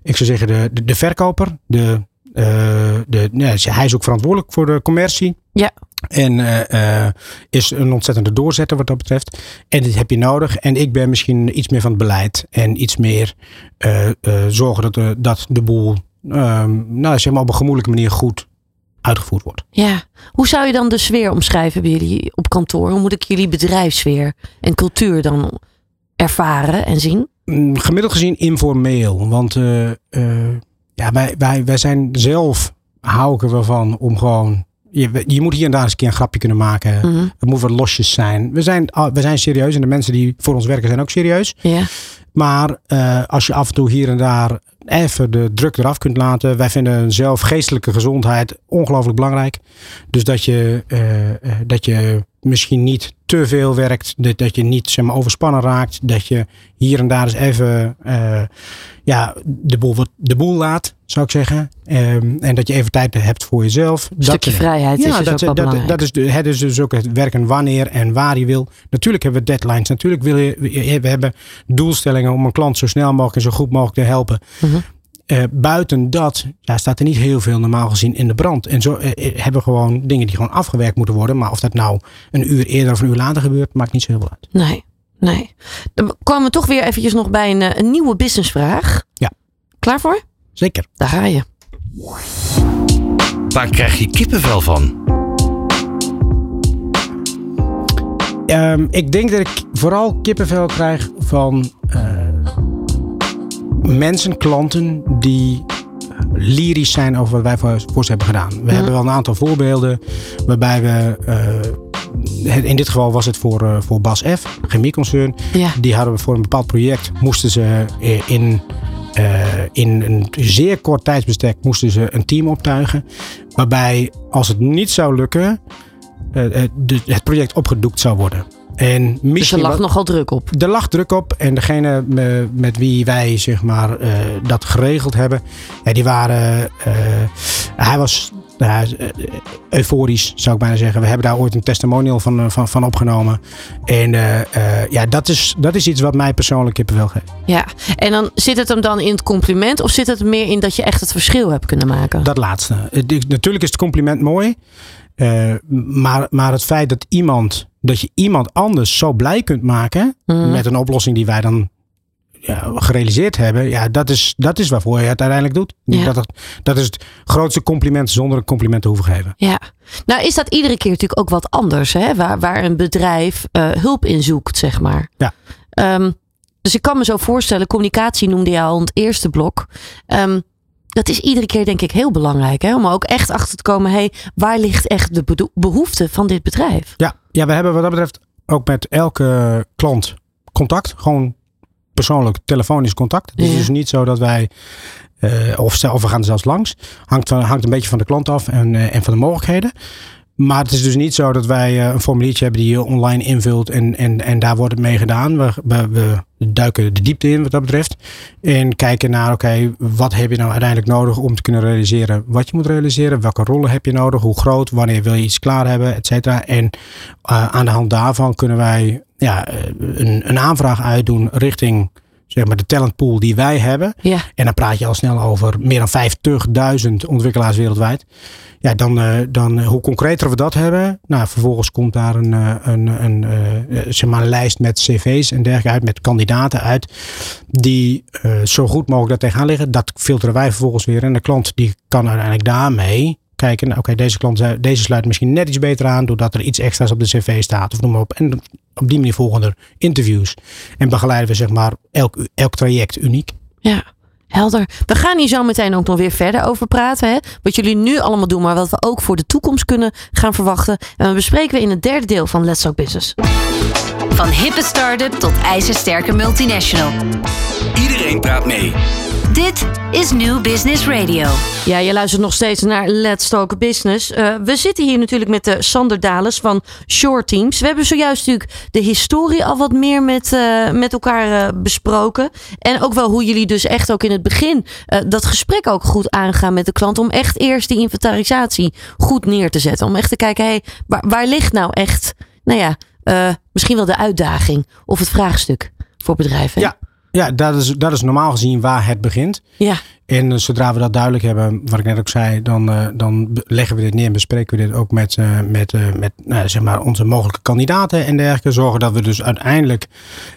ik zou zeggen, de, de, de verkoper, de, de, nee, hij is ook verantwoordelijk voor de commercie. Ja. En eh, eh, is een ontzettende doorzetter wat dat betreft. En dit heb je nodig. En ik ben misschien iets meer van het beleid. En iets meer eh, eh, zorgen dat de, dat de boel ehm, nou, zeg maar op een gemoedelijke manier goed uitgevoerd wordt. Ja. Hoe zou je dan de sfeer omschrijven bij jullie op kantoor? Hoe moet ik jullie bedrijfssfeer en cultuur dan ervaren en zien? Mm, Gemiddeld gezien informeel. Want eh, eh, ja, wij, wij, wij zijn zelf, hou ik er wel van om gewoon... Je, je moet hier en daar eens een keer een grapje kunnen maken. Mhm. Het moet wat losjes zijn. We zijn, we zijn serieus en de mensen die voor ons werken zijn ook serieus. Maar eh, als je af en toe hier en daar even de druk eraf kunt laten. Wij vinden zelf geestelijke gezondheid ongelooflijk belangrijk. Dus dat je, eh, eh, dat je misschien niet te veel werkt. Dat, dat je niet zeg maar, overspannen raakt. Dat je hier en daar eens even eh, ja, de, boel, wat- de boel laat, zou ik zeggen. Ehm, en dat je even tijd hebt voor jezelf. Een stukje vrijheid is dus dat, ook wel dat, belangrijk. dat is, de, het is dus ook het werken wanneer en waar je wil. Natuurlijk hebben we deadlines. Natuurlijk wil je, we we hebben doelstellingen om een klant zo snel mogelijk en zo goed mogelijk te helpen. Mhm. Eh, buiten dat ja, staat er niet heel veel normaal gezien in de brand. En zo eh, eh, hebben we gewoon dingen die gewoon afgewerkt moeten worden. Maar of dat nou een uur eerder of een uur later gebeurt, maakt niet zo heel veel uit. Nee, nee. Dan komen we toch weer eventjes nog bij een, een nieuwe businessvraag. Ja. Klaar voor? Zeker. Daar ga je. Waar krijg je kippenvel van? Ehm, ik denk dat ik vooral kippenvel krijg van eh, mensen, klanten die lyrisch zijn over wat wij voor, voor ze hebben gedaan. We hebben wel een aantal voorbeelden waarbij we, eh, in dit geval was het voor, eh, voor Bas F, chemieconcern. Ja. Die hadden we voor een bepaald project, moesten ze eh, in, in een zeer kort tijdsbestek moesten ze een team optuigen. Waarbij als het niet zou lukken, het project opgedoekt zou worden. En Dus er lag nogal druk op. er lag druk op en degene me- met wie wij zeg maar, eh, dat geregeld hebben, ja, die waren. eh, hij was eh, euforisch, zou ik bijna zeggen. We hebben daar ooit een testimonial van, eh, van, van opgenomen. En eh, eh, ja, dat is, dat is iets wat mij persoonlijk kippenvel geeft. Ja. En dan zit het hem dan in het compliment of zit het meer in dat je echt het verschil hebt kunnen maken? Dat laatste. Natuurlijk is het compliment mooi. Eh, maar, maar het feit dat iemand, dat je iemand anders zo blij kunt maken Mhm. met een oplossing die wij dan ja, gerealiseerd hebben, ja, dat is, dat is waarvoor je het uiteindelijk doet. Ja. Dat, het, dat is het grootste compliment zonder een compliment te hoeven geven. Ja, nou is dat iedere keer natuurlijk ook wat anders, hè? Waar, waar een bedrijf eh, hulp in zoekt, zeg maar. Ja. Ehm, dus ik kan me zo voorstellen, communicatie noemde je al in het eerste blok. Ehm, dat is iedere keer denk ik heel belangrijk, hè? om ook echt achter te komen, hey, waar ligt echt de behoefte van dit bedrijf? Ja, ja, we hebben wat dat betreft ook met elke klant contact. Gewoon persoonlijk telefonisch contact. Het is Ja. dus niet zo dat wij, eh, of, of we gaan er zelfs langs. Hangt, van, hangt een beetje van de klant af en, eh, en van de mogelijkheden. Maar het is dus niet zo dat wij eh, een formuliertje hebben die je online invult en, en, en daar wordt het mee gedaan. We, we, duiken de diepte in wat dat betreft. En kijken naar, oké, wat heb je nou uiteindelijk nodig om te kunnen realiseren wat je moet realiseren? Welke rollen heb je nodig? Hoe groot? Wanneer wil je iets klaar hebben? Et cetera. En eh, aan de hand daarvan kunnen wij ja, eh, een, een aanvraag uitdoen richting zeg maar, de talentpool die wij hebben. Ja, En dan praat je al snel over meer dan 50.000 ontwikkelaars wereldwijd. Ja, dan, eh, dan eh, hoe concreter we dat hebben. Nou, vervolgens komt daar een, eh, een, een, zeg maar een lijst met cv's en dergelijke uit. Met kandidaten uit. Die zo goed mogelijk daar tegenaan liggen. Dat filteren wij vervolgens weer. En de klant die kan uiteindelijk daarmee kijken. nou, Oké, deze klant eh, deze sluit misschien net iets beter aan. Doordat er iets extra's op de cv staat. Of noem maar op. En op die manier volgen er interviews. En begeleiden we zeg maar elk, elk traject uniek. ja. Helder. We gaan hier zo meteen ook nog weer verder over praten. Hè? Wat jullie nu allemaal doen, maar wat we ook voor de toekomst kunnen gaan verwachten. En we bespreken we in het derde deel van Let's Talk Business. Van hippe start-up tot ijzersterke multinational. Iedereen praat mee. Dit is New Business Radio. Ja, je luistert nog steeds naar Let's Talk Business. Eh, we zitten hier natuurlijk met de Sander Dales van Shore Teams. We hebben zojuist natuurlijk de historie al wat meer met, eh, met elkaar eh, besproken. En ook wel hoe jullie dus echt ook in het begin eh, dat gesprek ook goed aangaan met de klant. Om echt eerst die inventarisatie goed neer te zetten. Om echt te kijken, hey, waar, waar ligt nou echt, nou ja, eh, misschien wel de uitdaging of het vraagstuk voor bedrijven. Ja, ja dat, is, dat is normaal gezien waar het begint. Ja, En eh, zodra we dat duidelijk hebben, wat ik net ook zei, dan, uh, dan leggen we dit neer en bespreken we dit ook met, uh, met, met nou, zeg maar onze mogelijke kandidaten en dergelijke. Zorgen dat we dus uiteindelijk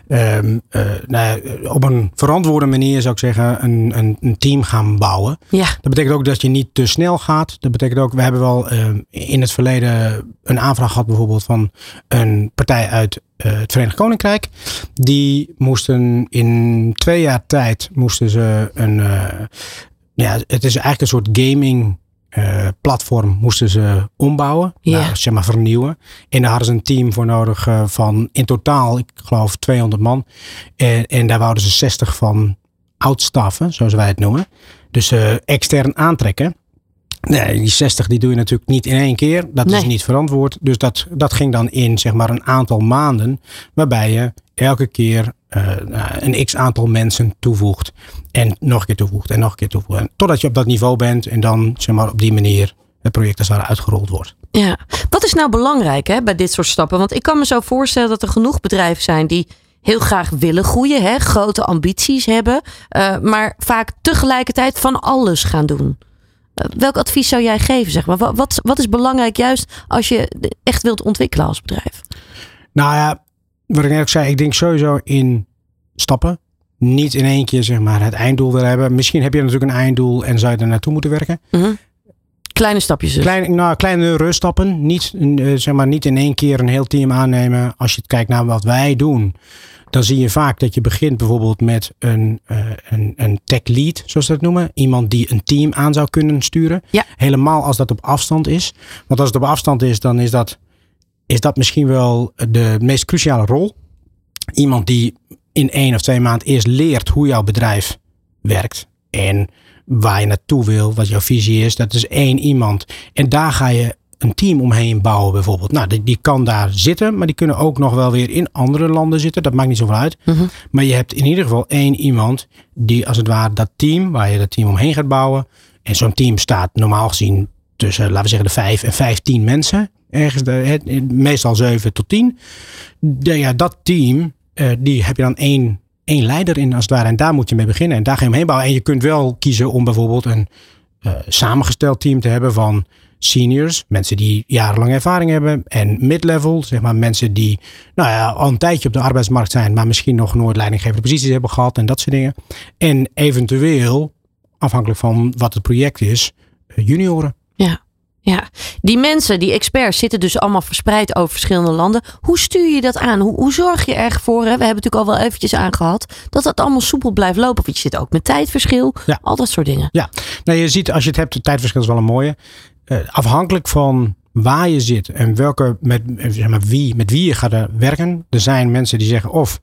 um, nou, op een verantwoorde manier, zou ik zeggen, een, een, een, team gaan bouwen. Ja. Dat betekent ook dat je niet te snel gaat. Dat betekent ook, we hebben wel ehm, in het verleden een aanvraag gehad bijvoorbeeld van een partij uit het Verenigd Koninkrijk. Die moesten in twee jaar tijd moesten ze een ja, het is eigenlijk een soort gaming uh, platform moesten ze ombouwen, nou, zeg maar vernieuwen. En daar hadden ze een team voor nodig uh, van in totaal, ik geloof 200 man. En, en daar wouden ze 60 van oudstaffen, zoals wij het noemen. Dus uh, extern aantrekken. Nee, die 60 die doe je natuurlijk niet in één keer. Dat Nee. is niet verantwoord. Dus dat, dat ging dan in zeg maar een aantal maanden. Waarbij je elke keer eh, nou, een x aantal mensen toevoegt. En nog een keer toevoegt en nog een keer toevoegt. Totdat je op dat niveau bent. En dan zeg maar op die manier het project als ware uitgerold wordt. Ja, wat is nou belangrijk hè, bij dit soort stappen? Want ik kan me zo voorstellen dat er genoeg bedrijven zijn die heel graag willen groeien, hè, grote ambities hebben, uh, maar vaak tegelijkertijd van alles gaan doen. Uh, welk advies zou jij geven? Zeg maar? wat, wat, wat is belangrijk juist als je echt wilt ontwikkelen als bedrijf? Nou ja, wat ik net ook zei, ik denk sowieso in stappen. Niet in één keer zeg maar, het einddoel willen hebben. Misschien heb je natuurlijk een einddoel en zou je er naartoe moeten werken. Mm -hmm. Kleine stapjes dus. Kleine, nou, kleine ruststappen. Niet, uh, zeg maar, niet in één keer een heel team aannemen. Als je kijkt naar wat wij doen. Dan zie je vaak dat je begint bijvoorbeeld met een, uh, een, een tech lead, zoals ze dat noemen. Iemand die een team aan zou kunnen sturen. Ja. Helemaal als dat op afstand is. Want als het op afstand is, dan is dat, is dat misschien wel de meest cruciale rol. Iemand die in één of twee maanden eerst leert hoe jouw bedrijf werkt. En waar je naartoe wil, wat jouw visie is. Dat is één iemand. En daar ga je een team omheen bouwen bijvoorbeeld. Nou, die, die kan daar zitten, maar die kunnen ook nog wel weer in andere landen zitten. Dat maakt niet zoveel uit. -hmm. Maar je hebt in ieder geval één iemand die als het ware dat team, waar je dat team omheen gaat bouwen. En zo'n team staat normaal gezien tussen, laten we zeggen, de vijf en vijftien mensen. Ergens, meestal zeven tot tien. De, ja, dat team, uh, die heb je dan één één leider in als het ware. En daar moet je mee beginnen. En daar ga je omheen bouwen. En je kunt wel kiezen om bijvoorbeeld een uh, samengesteld team te hebben van seniors. Mensen die jarenlang ervaring hebben. En mid-level, zeg maar mensen die nou ja, al een tijdje op de arbeidsmarkt zijn. Maar misschien nog nooit leidinggevende posities hebben gehad. En dat soort dingen. En eventueel, afhankelijk van wat het project is, uh, junioren. Ja. Die mensen, die experts, zitten dus allemaal verspreid over verschillende landen. Hoe stuur je dat aan? Hoe, hoe zorg je ervoor? Hè? We hebben natuurlijk al wel eventjes aangehad dat dat allemaal soepel blijft lopen. Want je zit ook met tijdverschil, ja. al dat soort dingen. Ja, nou, je ziet als je het hebt, het tijdverschil is wel een mooie. Uh, afhankelijk van waar je zit en welke, met, zeg maar, wie, met wie je gaat werken. Er zijn mensen die zeggen of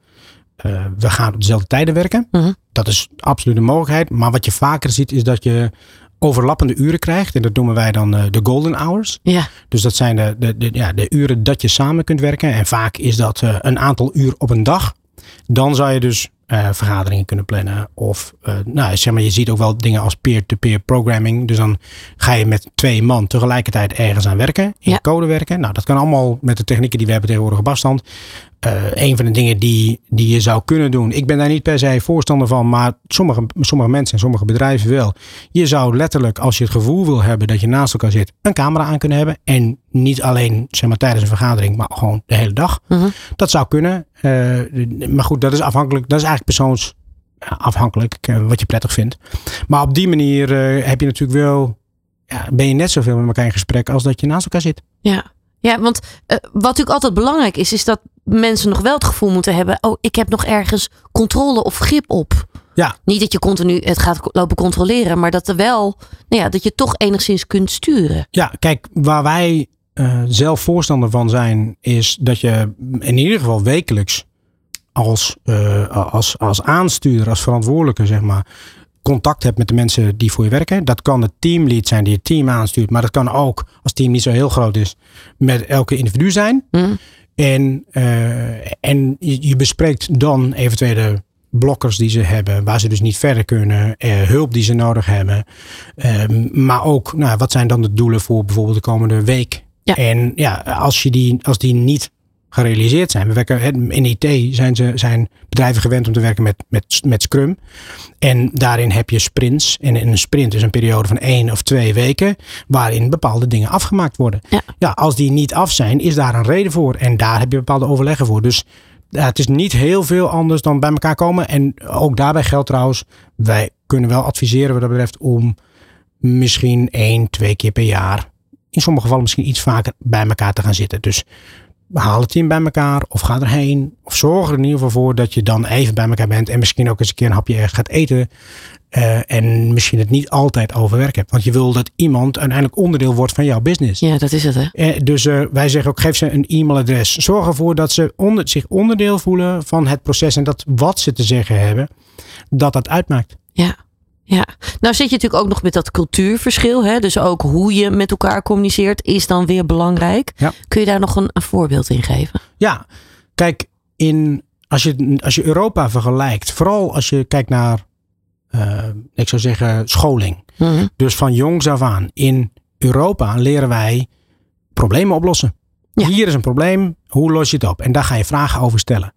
uh, we gaan op dezelfde tijden werken. Uh -huh. Dat is absoluut een mogelijkheid. Maar wat je vaker ziet is dat je overlappende uren krijgt. En dat noemen wij dan uh, de golden hours. Ja. Dus dat zijn de, de, de, ja, de uren dat je samen kunt werken. En vaak is dat uh, een aantal uur op een dag. Dan zou je dus uh, vergaderingen kunnen plannen. Of nou, zeg maar, je ziet ook wel dingen als peer-to-peer -peer programming. Dus dan ga je met twee man tegelijkertijd ergens aan werken. In ja. code werken. Nou, dat kan allemaal met de technieken die we hebben tegenwoordig op afstand. Uh, een van de dingen die, die je zou kunnen doen. Ik ben daar niet per se voorstander van, maar sommige, sommige mensen en sommige bedrijven wel. Je zou letterlijk, als je het gevoel wil hebben dat je naast elkaar zit, een camera aan kunnen hebben. En niet alleen zeg maar, tijdens een vergadering, maar gewoon de hele dag. Uh -huh. Dat zou kunnen. Uh, maar goed, dat is afhankelijk. Dat is eigenlijk persoonsafhankelijk uh, wat je prettig vindt. Maar op die manier heb je natuurlijk wel. Ja, ben je net zoveel met elkaar in gesprek als dat je naast elkaar zit. Ja. Ja, want uh, wat natuurlijk altijd belangrijk is, is dat mensen nog wel het gevoel moeten hebben: oh, ik heb nog ergens controle of grip op. Ja. Niet dat je continu het gaat lopen controleren, maar dat er wel, nou ja, dat je toch enigszins kunt sturen. Ja, kijk, waar wij uh, zelf voorstander van zijn, is dat je in ieder geval wekelijks als, uh, als, als aanstuurder, als verantwoordelijke, zeg maar, contact hebt met de mensen die voor je werken. Dat kan het teamlead zijn die het team aanstuurt. Maar dat kan ook, als het team niet zo heel groot is, met elke individu zijn. Mm. En, uh, en je, bespreekt dan eventuele blokkers die ze hebben, waar ze dus niet verder kunnen, uh, hulp die ze nodig hebben. Um, maar ook, nou, wat zijn dan de doelen voor bijvoorbeeld de komende week? Ja. En ja, als, je die, als die niet gerealiseerd zijn. We werken, in IT zijn, ze, zijn bedrijven gewend om te werken met, met, met Scrum. En daarin heb je sprints. En een sprint is een periode van één of twee weken. waarin bepaalde dingen afgemaakt worden. Ja. ja, als die niet af zijn, is daar een reden voor. En daar heb je bepaalde overleggen voor. Dus ja, het is niet heel veel anders dan bij elkaar komen. En ook daarbij geldt trouwens, wij kunnen wel adviseren wat dat betreft om misschien één, twee keer per jaar, in sommige gevallen misschien iets vaker bij elkaar te gaan zitten. Dus haal het team bij elkaar of ga erheen. Of zorg er in ieder geval voor dat je dan even bij elkaar bent en misschien ook eens een keer een hapje gaat eten. eh, en misschien het niet altijd over werk hebt. Want je wil dat iemand uiteindelijk onderdeel wordt van jouw business. Ja, dat is het hè. Eh, dus eh, wij zeggen ook, geef ze een e-mailadres. Zorg ervoor dat ze onder, zich onderdeel voelen van het proces. En dat wat ze te zeggen hebben, dat dat uitmaakt. Ja. Ja, nou zit je natuurlijk ook nog met dat cultuurverschil. Hè? Dus ook hoe je met elkaar communiceert is dan weer belangrijk. Ja. Kun je daar nog een, een voorbeeld in geven? Ja, kijk, in, als, je, als je Europa vergelijkt, vooral als je kijkt naar, eh, ik zou zeggen, scholing. Mhm. Dus van jongs af aan in Europa leren wij problemen oplossen. Ja. Hier is een probleem, hoe los je het op? En daar ga je vragen over stellen.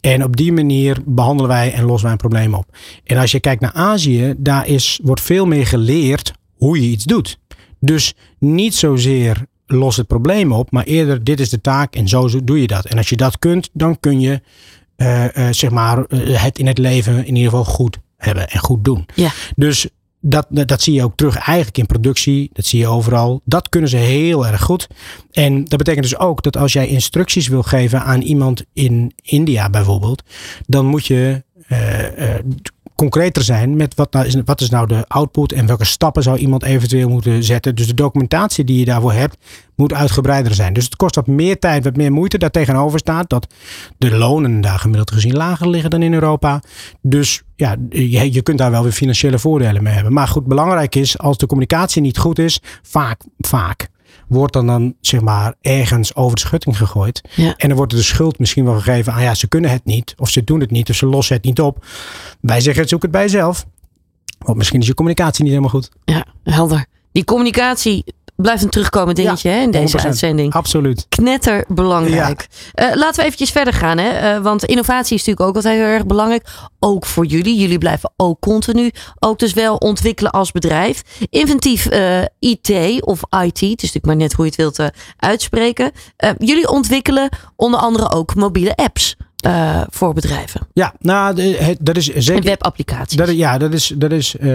En op die manier behandelen wij en lossen wij een probleem op. En als je kijkt naar Azië, daar is, wordt veel meer geleerd hoe je iets doet. Dus niet zozeer los het probleem op, maar eerder dit is de taak en zo zo doe je dat. En als je dat kunt, dan kun je eh, eh, zeg maar, eh, het in het leven in ieder geval goed hebben en goed doen. Ja. Dus dat, dat, zie je ook terug eigenlijk in productie. Dat zie je overal. Dat kunnen ze heel erg goed. En dat betekent dus ook dat als jij instructies wil geven aan iemand in India bijvoorbeeld, dan moet je eh, eh, concreter zijn met wat, nou is, wat is nou de output en welke stappen zou iemand eventueel moeten zetten. Dus de documentatie die je daarvoor hebt, moet uitgebreider zijn. Dus het kost wat meer tijd, wat meer moeite. Daar tegenover staat dat de lonen daar gemiddeld gezien lager liggen dan in Europa. Dus ja, je, je kunt daar wel weer financiële voordelen mee hebben. Maar goed, belangrijk is, als de communicatie niet goed is, vaak, vaak wordt dan dan zeg maar ergens over de schutting gegooid. Ja. En dan wordt er de schuld misschien wel gegeven aan ja, ze kunnen het niet. Of ze doen het niet. Of ze lossen het niet op. Wij zeggen zoek het bij jezelf. Want misschien is je communicatie niet helemaal goed. Ja, helder. Die communicatie blijft een terugkomend dingetje hè, in deze 100%. uitzending. Absoluut. Knetter belangrijk. Eh, laten we eventjes verder gaan. Hè? Eh, want innovatie is natuurlijk ook altijd heel erg belangrijk. Ook voor jullie. Jullie blijven ook continu. Ook dus wel ontwikkelen als bedrijf. Inventief eh, IT of IT. Het is natuurlijk maar net hoe je het wilt uitspreken. Jullie ontwikkelen onder andere ook mobiele apps. Eh, voor bedrijven. Ja, nou, dat is En zeker. webapplicaties. Dat, is- ja, dat is, dat is, eh,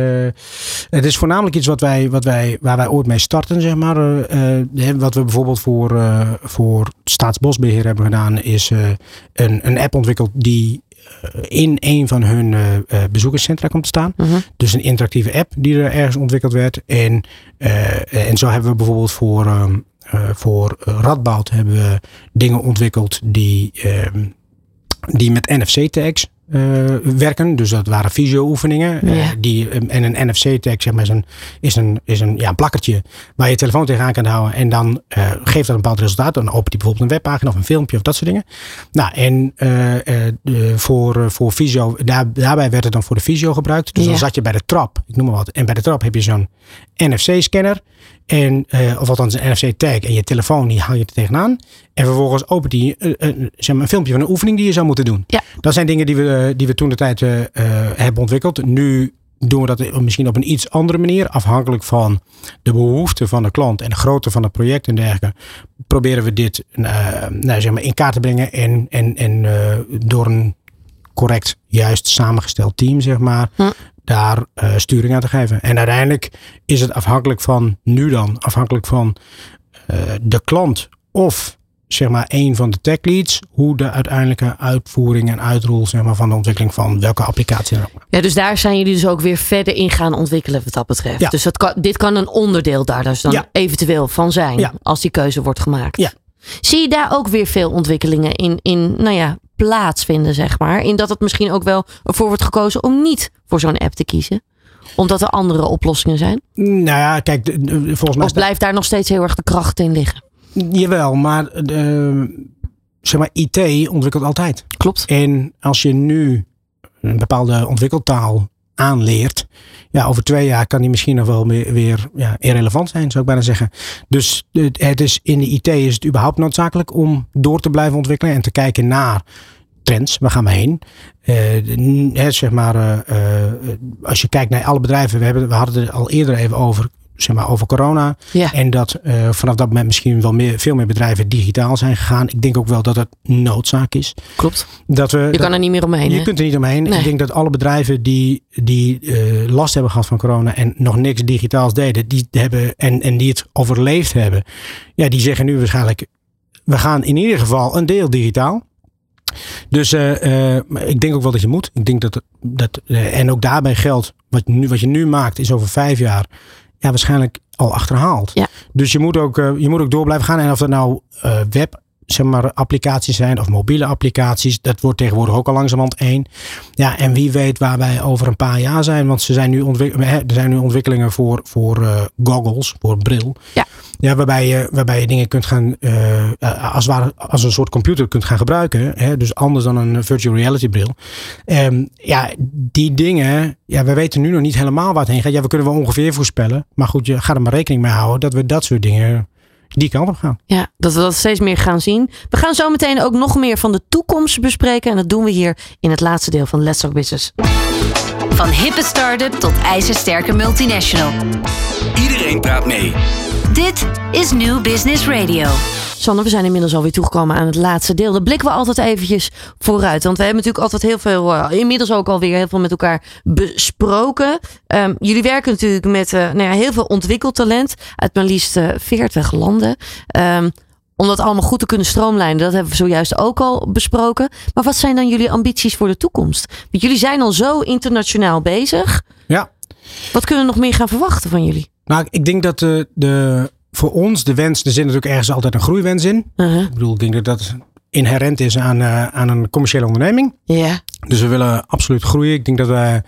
het is voornamelijk iets wat wij, wat wij, waar wij ooit mee starten, zeg maar. Eh, wat we bijvoorbeeld voor, voor Staatsbosbeheer hebben gedaan, is een, een app ontwikkeld die in een van hun eh, bezoekerscentra komt te staan. Mhm. Dus een interactieve app die er ergens ontwikkeld werd. En, en zo hebben we bijvoorbeeld voor, ehm, eh, voor Radboud hebben we dingen ontwikkeld die, ehm, die met NFC-tags eh, werken. Dus dat waren visio-oefeningen. eh, die, ehm, en een NFC-tag zeg maar, is een, is een, is een ja, plakkertje waar je je telefoon tegenaan kan houden. En dan eh, geeft dat een bepaald resultaat. Dan opent hij bijvoorbeeld een webpagina of een filmpje of dat soort dingen. Nou, en eh, eh, voor, eh, voor visio, daar, daarbij werd het dan voor de visio gebruikt. Dus Ja. dan zat je bij de trap, ik noem maar wat. En bij de trap heb je zo'n NFC-scanner. En, eh, of althans een NFC-tag. En je telefoon die hang je er tegenaan. En vervolgens opent die eh, eh, zeg maar een filmpje van een oefening die je zou moeten doen. Ja. Dat zijn dingen die we, die we toen de tijd hebben ontwikkeld. Nu doen we dat misschien op een iets andere manier. Afhankelijk van de behoeften van de klant en de grootte van het project en dergelijke. Proberen we dit nou, zeg maar in kaart te brengen. En, en, en door een correct, juist samengesteld team, zeg maar. Hm. Daar eh, sturing aan te geven. En uiteindelijk is het afhankelijk van, nu dan, afhankelijk van eh, de klant of zeg maar een van de tech leads, hoe de uiteindelijke uitvoering en uitrol zeg maar, van de ontwikkeling van welke applicatie dan ook. Ja, dus daar zijn jullie dus ook weer verder in gaan ontwikkelen wat dat betreft. Ja. Dus dat kan, dit kan een onderdeel daar dus dan Ja. eventueel van zijn. Ja. Als die keuze wordt gemaakt. Ja. Zie je daar ook weer veel ontwikkelingen in, in nou ja, plaatsvinden, zeg maar? In dat het misschien ook wel ervoor wordt gekozen om niet voor zo'n app te kiezen? Omdat er andere oplossingen zijn? Nou ja, kijk, de- de- volgens mij Of blijft daar nog steeds heel erg de kracht in liggen? Jawel, maar eh, zeg maar, IT ontwikkelt altijd. Klopt. En als je nu een bepaalde ontwikkeltaal aanleert. Ja, over twee jaar kan die misschien nog wel weer, weer ja, irrelevant zijn, zou ik bijna zeggen. Dus het is, in de IT is het überhaupt noodzakelijk om door te blijven ontwikkelen en te kijken naar trends. Waar gaan we heen? Eh, hè, zeg maar, eh, eh, als je kijkt naar alle bedrijven, we, hebben, we hadden het al eerder even over zeg maar, over corona. Ja. En dat vanaf dat moment misschien wel meer, veel meer bedrijven digitaal zijn gegaan. Ik denk ook wel dat het noodzaak is. Klopt. Dat we, Je dat- kan er niet meer omheen. je kunt er niet omheen. Nee. Ik denk dat alle bedrijven die, die last hebben gehad van corona en nog niks digitaals deden, die hebben en, en die het overleefd hebben, ja, die zeggen nu waarschijnlijk, we gaan in ieder geval een deel digitaal. Dus eh, eh, ik denk ook wel dat je moet. Ik denk dat, dat eh, en ook daarbij geldt, wat, nu, wat je nu maakt, is over vijf jaar ja, waarschijnlijk al achterhaald. Ja. Dus je moet, ook, je moet ook door blijven gaan. En of dat nou web zeg maar, applicaties zijn of mobiele applicaties, dat wordt tegenwoordig ook al langzamerhand één. Ja, en wie weet waar wij over een paar jaar zijn. Want ze zijn nu er zijn nu ontwikkelingen voor, voor eh, goggles, voor bril. Ja. Ja, waarbij je, waarbij je dingen kunt gaan, eh, als, ware, als een soort computer kunt gaan gebruiken. Hè? Dus anders dan een virtual reality bril. Ehm, ja, die dingen, ja, we weten nu nog niet helemaal waar het heen gaat. Ja, we kunnen wel ongeveer voorspellen. Maar goed, je gaat er maar rekening mee houden dat we dat soort dingen die kant op gaan. Ja, dat we dat steeds meer gaan zien. We gaan zo meteen ook nog meer van de toekomst bespreken. En dat doen we hier in het laatste deel van Let's Talk Business. Van hippe start-up tot ijzersterke multinational. Iedereen praat mee. Dit is New Business Radio. Sanne, we zijn inmiddels alweer toegekomen aan het laatste deel. Daar blikken we altijd eventjes vooruit. Want we hebben natuurlijk altijd heel veel, eh, inmiddels ook alweer heel veel met elkaar besproken. Ehm, jullie werken natuurlijk met eh, nou ja, heel veel ontwikkeld talent uit maar liefst eh, 40 landen. Ehm, om dat allemaal goed te kunnen stroomlijnen, dat hebben we zojuist ook al besproken. Maar wat zijn dan jullie ambities voor de toekomst? Want jullie zijn al zo internationaal bezig. Ja. Wat kunnen we nog meer gaan verwachten van jullie? Nou, ik denk dat de, de, voor ons de wens, er zit natuurlijk ergens altijd een groeiwens in. Uh-huh. Ik bedoel, ik denk dat dat inherent is aan, eh, aan een commerciële onderneming. Ja, Dus we willen absoluut groeien. Ik denk dat wij,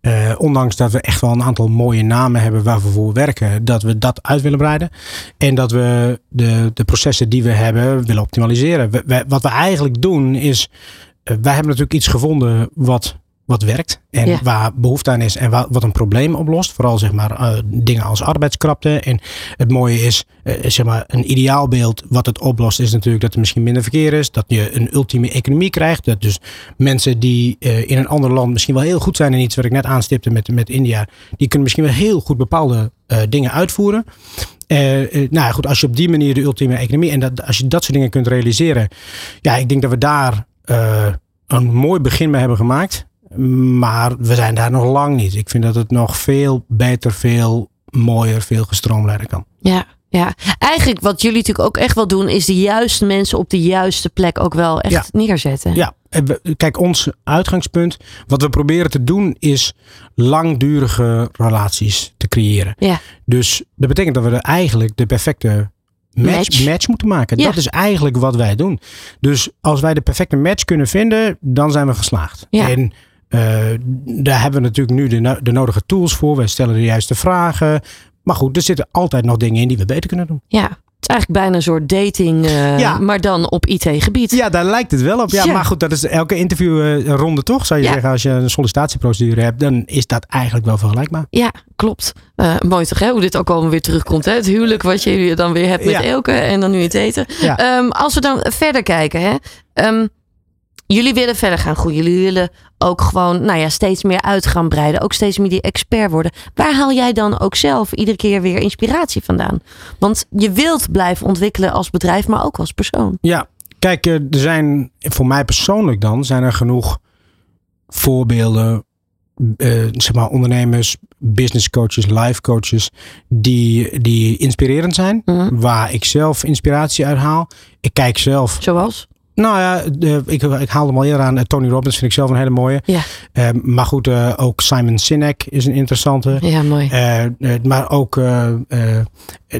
eh, ondanks dat we echt wel een aantal mooie namen hebben waar we voor werken, dat we dat uit willen breiden. En dat we de, de processen die we hebben willen optimaliseren. We- we- wat we eigenlijk doen is, eh, wij hebben natuurlijk iets gevonden wat, wat werkt. En Ja. waar behoefte aan is en wa- wat een probleem oplost. Vooral zeg maar eh, dingen als arbeidskrapte. En het mooie is, eh, zeg maar, een ideaalbeeld wat het oplost is natuurlijk dat er misschien minder verkeer is. Dat je een ultieme economie krijgt. Dat dus mensen die eh, in een ander land misschien wel heel goed zijn in iets wat ik net aanstipte met, met India. Die kunnen misschien wel heel goed bepaalde dingen uitvoeren. Nou ja, goed, als je op die manier de ultieme economie en dat, als je dat soort dingen kunt realiseren. Ja, ik denk dat we daar een mooi begin mee hebben gemaakt. Maar we zijn daar nog lang niet. Ik vind dat het nog veel beter, veel mooier, veel gestroomlijnder kan. Ja, ja. Eigenlijk wat jullie natuurlijk ook echt wel doen, is de juiste mensen op de juiste plek ook wel echt Ja. neerzetten. Ja, kijk, ons uitgangspunt, wat we proberen te doen, is langdurige relaties te creëren. Ja. Dus dat betekent dat we er eigenlijk de perfecte match, Match. match. moeten maken. Ja. Dat is eigenlijk wat wij doen. Dus als wij de perfecte match kunnen vinden, dan zijn we geslaagd. Ja. En daar hebben we natuurlijk nu de, de nodige tools voor. We stellen de juiste vragen. Maar goed, er zitten altijd nog dingen in die we beter kunnen doen. Ja. Het is eigenlijk bijna een soort dating, eh, Ja. maar dan op IT-gebied. Ja, daar lijkt het wel op. Ja, Ja. maar goed, dat is elke interviewronde toch, zou je Ja. zeggen. Als je een sollicitatieprocedure hebt, dan is dat eigenlijk wel vergelijkbaar. Ja, klopt. Eh, mooi toch, hè? hoe dit ook allemaal weer terugkomt. Hè? Het huwelijk wat je dan weer hebt met. Elke en dan nu het eten. Ehm, als we dan verder kijken. Hè? Ehm, jullie willen verder gaan groeien. Jullie willen ook gewoon nou ja, steeds meer uit gaan breiden. Ook steeds meer die expert worden. Waar haal jij dan ook zelf iedere keer weer inspiratie vandaan? Want je wilt blijven ontwikkelen als bedrijf, maar ook als persoon. Ja, kijk, eh, er zijn voor mij persoonlijk dan zijn er genoeg voorbeelden, eh, zeg maar ondernemers, business coaches, life coaches, die, die inspirerend zijn, Mhm. waar ik zelf inspiratie uit haal. Ik kijk zelf, Zoals? Nou ja, de, ik, ik haal hem al eerder aan. eh, Tony Robbins vind ik zelf een hele mooie. Ja. Eh, maar goed, eh, ook Simon Sinek is een interessante. Ja, mooi. Maar ook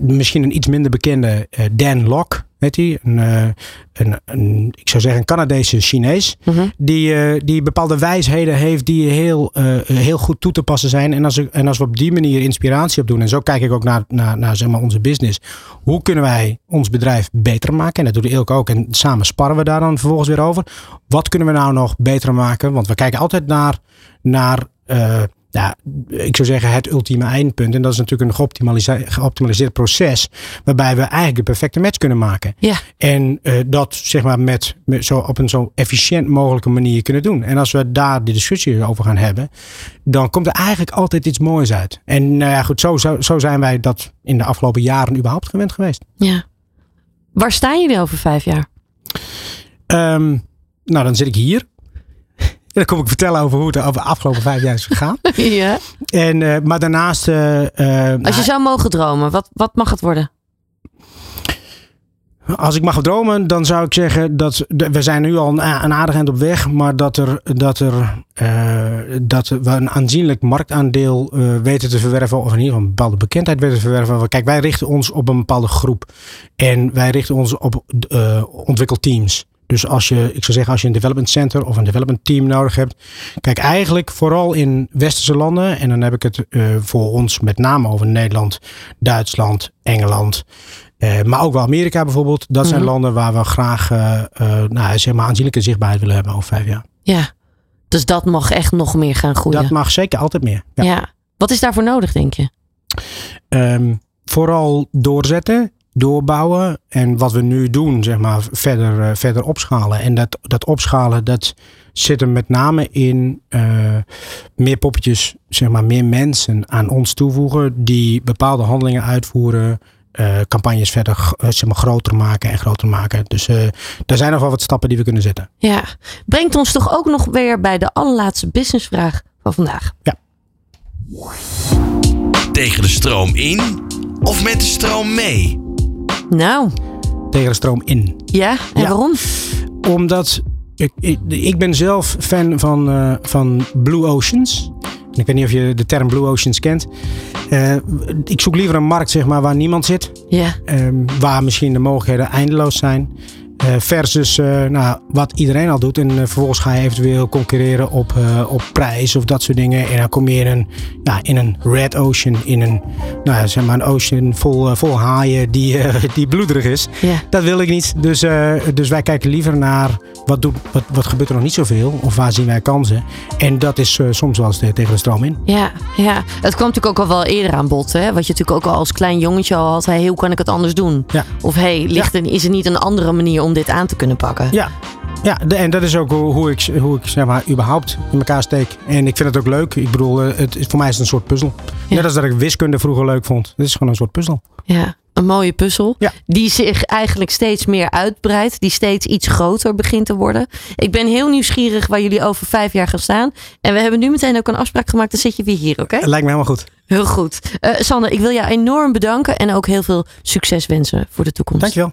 misschien een iets minder bekende Dan Locke, weet hij? Een, eh, een, een, ik zou zeggen een Canadese Chinees. Mhm. Die, eh, die bepaalde wijsheden heeft die heel, eh, heel goed toe te passen zijn. En als, en als we op die manier inspiratie op doen. En zo kijk ik ook naar, naar, naar zeg maar onze business. Hoe kunnen wij ons bedrijf beter maken? En dat doet Ilke ook. En samen sparren we daar dan vervolgens weer over. Wat kunnen we nou nog beter maken? Want we kijken altijd naar, naar ja, ik zou zeggen, het ultieme eindpunt. En dat is natuurlijk een geoptimaliseerd, geoptimaliseerd proces. Waarbij we eigenlijk de perfecte match kunnen maken. Ja. En uh, dat zeg maar met, met, zo op een zo efficiënt mogelijke manier kunnen doen. En als we daar die discussie over gaan hebben, dan komt er eigenlijk altijd iets moois uit. En nou uh, ja, goed, zo, zo, zo zijn wij dat in de afgelopen jaren überhaupt gewend geweest. Ja. Waar staan jullie over vijf jaar? Um, nou, dan zit ik hier. Dan kom ik vertellen over hoe het over de afgelopen vijf jaar is gegaan. ja. En, uh, maar daarnaast. Uh, Als je zou mogen dromen, wat, wat mag het worden? Als ik mag dromen, dan zou ik zeggen dat we zijn nu al een, een aardig eind op weg, maar dat, er, dat, er, uh, dat we een aanzienlijk marktaandeel uh, weten te verwerven, of in ieder geval een bepaalde bekendheid weten te verwerven. Kijk, wij richten ons op een bepaalde groep en wij richten ons op uh, ontwikkelteams. Dus als je, ik zou zeggen, als je een development center of een development team nodig hebt. Kijk, eigenlijk vooral in westerse landen. En dan heb ik het uh, voor ons met name over Nederland, Duitsland, Engeland. Uh, maar ook wel Amerika bijvoorbeeld. Dat zijn mm -hmm. landen waar we graag uh, nou, zeg maar aanzienlijke zichtbaarheid willen hebben over vijf jaar. Ja, dus dat mag echt nog meer gaan groeien. Dat mag zeker altijd meer. Ja. ja. Wat is daarvoor nodig, denk je? Um, vooral doorzetten doorbouwen en wat we nu doen, zeg maar, verder, uh, verder opschalen. En dat, dat opschalen, dat zit er met name in uh, meer poppetjes, zeg maar, meer mensen aan ons toevoegen die bepaalde handelingen uitvoeren. Uh, campagnes verder zeg maar, groter maken en groter maken. Dus daar zijn nog wel wat stappen die we kunnen zetten. Ja, brengt ons toch ook nog weer bij de allerlaatste businessvraag van vandaag. Ja. Tegen de stroom in of met de stroom mee? Nou. Tegen de stroom in. Ja, en ja. waarom? Omdat ik, ik, ik, ben zelf fan van, uh, van Blue Oceans. Ik weet niet of je de term Blue Oceans kent. Uh, ik zoek liever een markt zeg maar, waar niemand zit. Ja. Uh, waar misschien de mogelijkheden eindeloos zijn. Uh, versus uh, nou, wat iedereen al doet. En uh, vervolgens ga je eventueel concurreren op, op prijs of dat soort dingen. En dan kom je in een, ja, in een red ocean. In een, nou, zeg maar een ocean vol, vol haaien die, die bloederig is. Yeah. Dat wil ik niet. Dus, dus wij kijken liever naar wat, doet, wat, wat gebeurt er nog niet zoveel. Of waar zien wij kansen. En dat is soms wel eens tegen de stroom in. Ja, ja, het kwam natuurlijk ook al wel eerder aan bod. Hè? Wat je natuurlijk ook al als klein jongetje al had. Hey, hoe kan ik het anders doen? Ja. Of hey, ligt er, is er niet een andere manier om dit aan te kunnen pakken. Ja, ja de, en dat is ook hoe ik, hoe ik zeg maar, überhaupt in elkaar steek. En ik vind het ook leuk. Ik bedoel, het, voor mij is het een soort puzzel. Ja. Net als dat ik wiskunde vroeger leuk vond. Het is gewoon een soort puzzel. Ja, een mooie puzzel. Ja. Die zich eigenlijk steeds meer uitbreidt. Die steeds iets groter begint te worden. Ik ben heel nieuwsgierig waar jullie over vijf jaar gaan staan. En we hebben nu meteen ook een afspraak gemaakt. Dan zit je weer hier, oké? Okay? Lijkt me helemaal goed. Heel goed. Uh, Sander, ik wil jou enorm bedanken. En ook heel veel succes wensen voor de toekomst. Dankjewel.